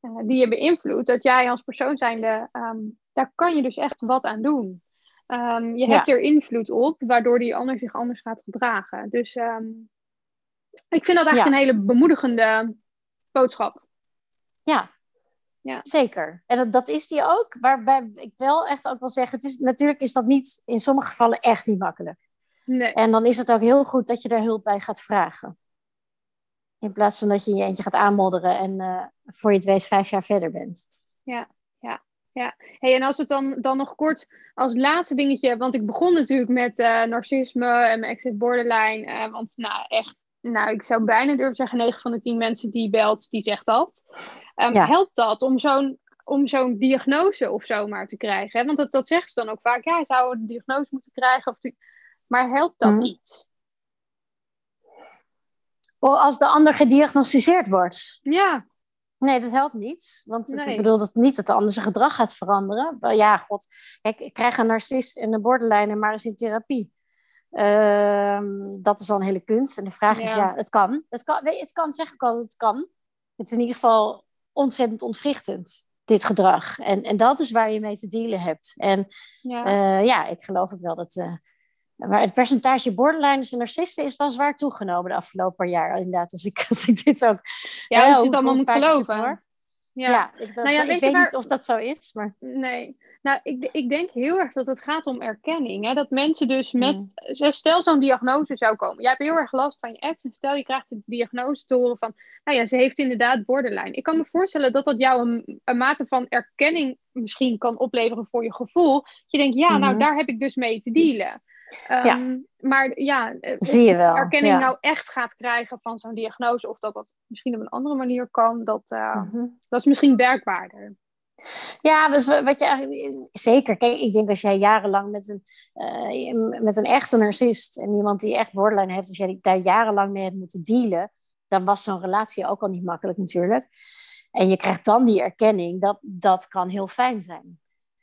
eh, die je beïnvloedt, dat jij als persoon zijnde, ehm, daar kan je dus echt wat aan doen. Ehm, je Ja. hebt er invloed op, waardoor die ander zich anders gaat gedragen. Dus ehm, ik vind dat eigenlijk Ja. een hele bemoedigende boodschap. Ja. Ja. Zeker. En dat, dat is die ook. Waarbij ik wel echt ook wil zeggen, het is, natuurlijk is dat niet in sommige gevallen echt niet makkelijk. Nee. En dan is het ook heel goed dat je daar hulp bij gaat vragen. In plaats van dat je in je eentje gaat aanmodderen en eh, voor je het weet vijf jaar verder bent. Ja, Ja, hey, en als we het dan, dan nog kort als laatste dingetje, want ik begon natuurlijk met uh, narcisme en mijn ex borderline, uh, want nou echt, nou ik zou bijna durven zeggen 9 van de 10 mensen die belt, die zegt dat. Um, Helpt dat om zo'n om zo'n diagnose of zo maar te krijgen? Hè? Want dat, dat zeggen ze dan ook vaak, ja, zou een diagnose moeten krijgen, of die... maar helpt dat mm. iets? Als de ander gediagnosticeerd wordt? Ja. Nee, dat helpt niet. Want ik bedoel dat niet dat de ander zijn gedrag gaat veranderen. Ja, god. Kijk, ik krijg een narcist en een borderline maar eens in therapie. Uh, dat is al een hele kunst. En de vraag is, ja, het kan. Het kan, het kan, zeg ik al, het kan. Het is in ieder geval ontzettend ontwrichtend, dit gedrag. En, en dat is waar je mee te dealen hebt. En ja, uh, ja ik geloof ook wel dat... Uh, maar het percentage borderliners en narcisten is wel zwaar toegenomen de afgelopen paar jaar. Inderdaad, als ik, als ik dit ook. Ja, als je het allemaal moet geloven. Hoor. Ja, ja ik, dat, nou ja, weet, weet niet of dat zo is. Maar... Nee, nou, ik, ik denk heel erg dat het gaat om erkenning. Hè? Dat mensen dus met, mm. stel zo'n diagnose zou komen. Jij hebt heel erg last van je ex en stel je krijgt de diagnose te horen van, nou ja, ze heeft inderdaad borderline. Ik kan me voorstellen dat dat jou een, een mate van erkenning misschien kan opleveren voor je gevoel. Dat je denkt, ja, nou mm. daar heb ik dus mee te dealen ja. Ehm, maar ja, eh, zie je wel. Erkenning nou echt gaat krijgen van zo'n diagnose, of dat dat misschien op een andere manier kan, dat, uh, dat is misschien werkbaarder. Ja, dus wat je eigenlijk zeker. Kijk, ik denk als jij jarenlang met een, uh, met een echte narcist en iemand die echt borderline heeft, als jij daar jarenlang mee hebt moeten dealen, dan was zo'n relatie ook al niet makkelijk natuurlijk. En je krijgt dan die erkenning, dat, dat kan heel fijn zijn.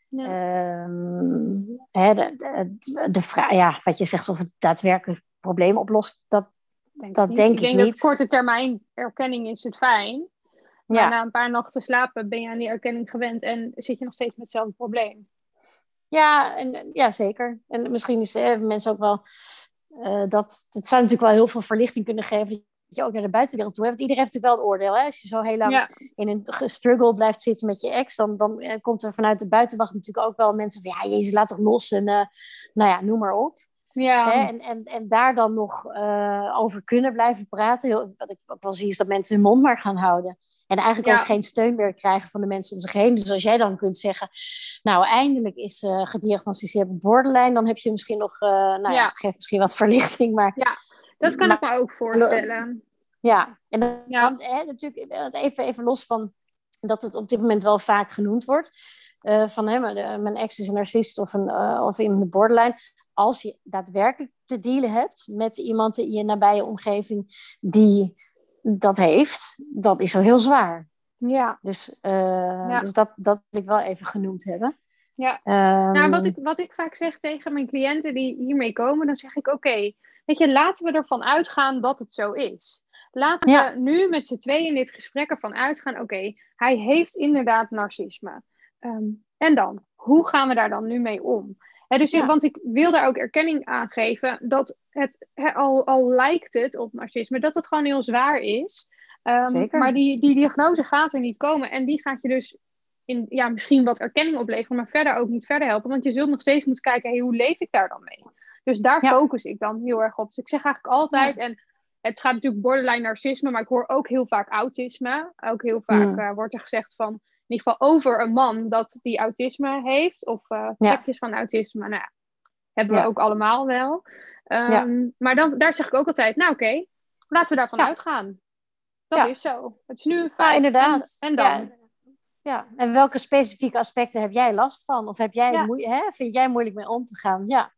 Ja. Um, hè, de, de, de vraag, ja, wat je zegt of het daadwerkelijk probleem oplost, dat denk, dat denk ik, ik denk niet. Dat korte termijn erkenning is het fijn. Maar ja. na een paar nachten slapen ben je aan die erkenning gewend en zit je nog steeds met hetzelfde probleem. Ja, en, ja zeker. En misschien is eh, mensen ook wel. Uh, dat, dat zou natuurlijk wel heel veel verlichting kunnen geven je ook naar de buitenwereld toe hebt. Want iedereen heeft natuurlijk wel een oordeel. Hè? Als je zo heel lang in een struggle blijft zitten met je ex, dan, dan eh, komt er vanuit de buitenwacht natuurlijk ook wel mensen van ja, Jezus, laat toch los en uh, nou ja, noem maar op. Ja. Hè? En, en, en daar dan nog uh, over kunnen blijven praten. wat ik ook wel zie is dat mensen hun mond maar gaan houden. En eigenlijk ook geen steun meer krijgen van de mensen om zich heen. Dus als jij dan kunt zeggen, nou eindelijk is uh, gediagnosticeerd borderline, dan heb je misschien nog, uh, nou ja, het geeft misschien wat verlichting, maar ja. Dat kan ik me ook voorstellen. Ja, en dan, ja. hè, natuurlijk even, even los van dat het op dit moment wel vaak genoemd wordt. Uh, van hè, mijn ex is een narcist of, een, uh, of in de borderline. Als je daadwerkelijk te dealen hebt met iemand in je nabije omgeving die dat heeft, dat is zo heel zwaar. Ja. Dus, uh, ja. dus dat, dat wil ik wel even genoemd hebben. Ja, um, nou, wat ik, wat ik vaak zeg tegen mijn cliënten die hiermee komen, dan zeg ik: Oké, Weet je, laten we ervan uitgaan dat het zo is. Laten we nu met z'n tweeën in dit gesprek ervan uitgaan: oké, hij heeft inderdaad narcisme. Ehm, en dan, hoe gaan we daar dan nu mee om? Dus Want ik wil daar ook erkenning aan geven dat het, al, al lijkt het op narcisme, dat het gewoon heel zwaar is. Um, maar die, die diagnose gaat er niet komen. En die gaat je dus in, ja, misschien wat erkenning opleveren, maar verder ook niet verder helpen. Want je zult nog steeds moeten kijken, hey, hoe leef ik daar dan mee? Dus daar focus ik dan heel erg op. Dus ik zeg eigenlijk altijd, en het gaat natuurlijk borderline narcisme, maar ik hoor ook heel vaak autisme. Ook heel vaak mm. uh, wordt er gezegd van, in ieder geval over een man dat die autisme heeft, of uh, van autisme. Nou ja, hebben we ook allemaal wel. Um, maar dan, daar zeg ik ook altijd, nou oké, laten we daarvan uitgaan. Dat is zo. Het is nu een feit. Ja, inderdaad. En, en dan? Ja, en welke specifieke aspecten heb jij last van? Of heb jij hè, vind jij moeilijk mee om te gaan? Ja.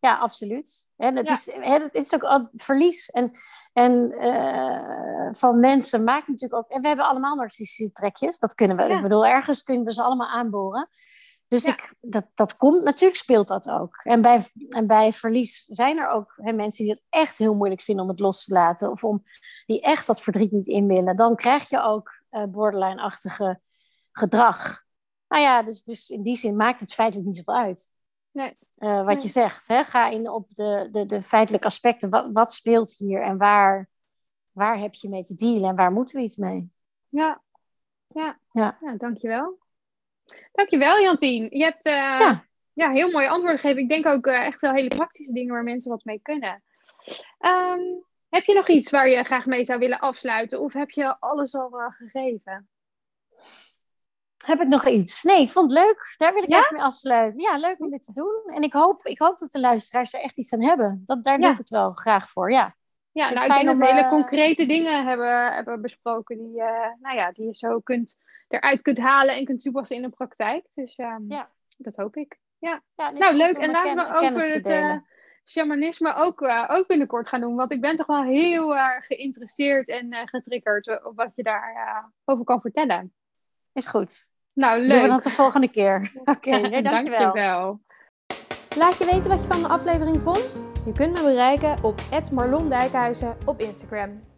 Ja, absoluut. En het, Is, het is ook verlies. En, en uh, van mensen maakt natuurlijk ook. En we hebben allemaal narcistische trekjes. Dat kunnen we. Ik bedoel, ergens kunnen we ze allemaal aanboren. Dus ik, dat, dat komt, natuurlijk speelt dat ook. En bij, en bij verlies zijn er ook hè, mensen die het echt heel moeilijk vinden om het los te laten. Of om die echt dat verdriet niet in willen. Dan krijg je ook uh, borderline-achtige gedrag. Nou ja, dus, dus in die zin maakt het feitelijk niet zoveel uit. Nee. Uh, wat je zegt, hè? ga in op de, de, de feitelijke aspecten. Wat, wat speelt hier en waar, waar heb je mee te dealen en waar moeten we iets mee? Ja, ja. ja. ja dankjewel. Dankjewel, Jantien. Je hebt uh, ja. ja. heel mooie antwoorden gegeven. Ik denk ook uh, echt wel hele praktische dingen waar mensen wat mee kunnen. Um, heb je nog iets waar je graag mee zou willen afsluiten? Of heb je alles al gegeven? Heb ik nog iets? Nee, ik vond het leuk. Daar wil ik even mee afsluiten. Ja, leuk om dit te doen. En ik hoop, ik hoop dat de luisteraars er echt iets aan hebben. Dat, daar doe ik het wel graag voor, ja. Ja, nou, ik denk dat we hele concrete dingen hebben, hebben besproken die, uh, nou ja, die je zo kunt, eruit kunt halen en kunt toepassen in de praktijk. Dus um, ja. dat hoop ik. Ja, ja nou leuk. En laten we over het uh, shamanisme ook, uh, ook binnenkort gaan doen. Want ik ben toch wel heel erg geïnteresseerd en getriggerd op wat je daarover over kan vertellen. Is goed. Nou, leuk. Doen we dat de volgende keer. Oké, okay, nee, dankjewel. dankjewel. Laat je weten wat je van de aflevering vond? Je kunt me bereiken op Marlon Dijkhuizen op Instagram.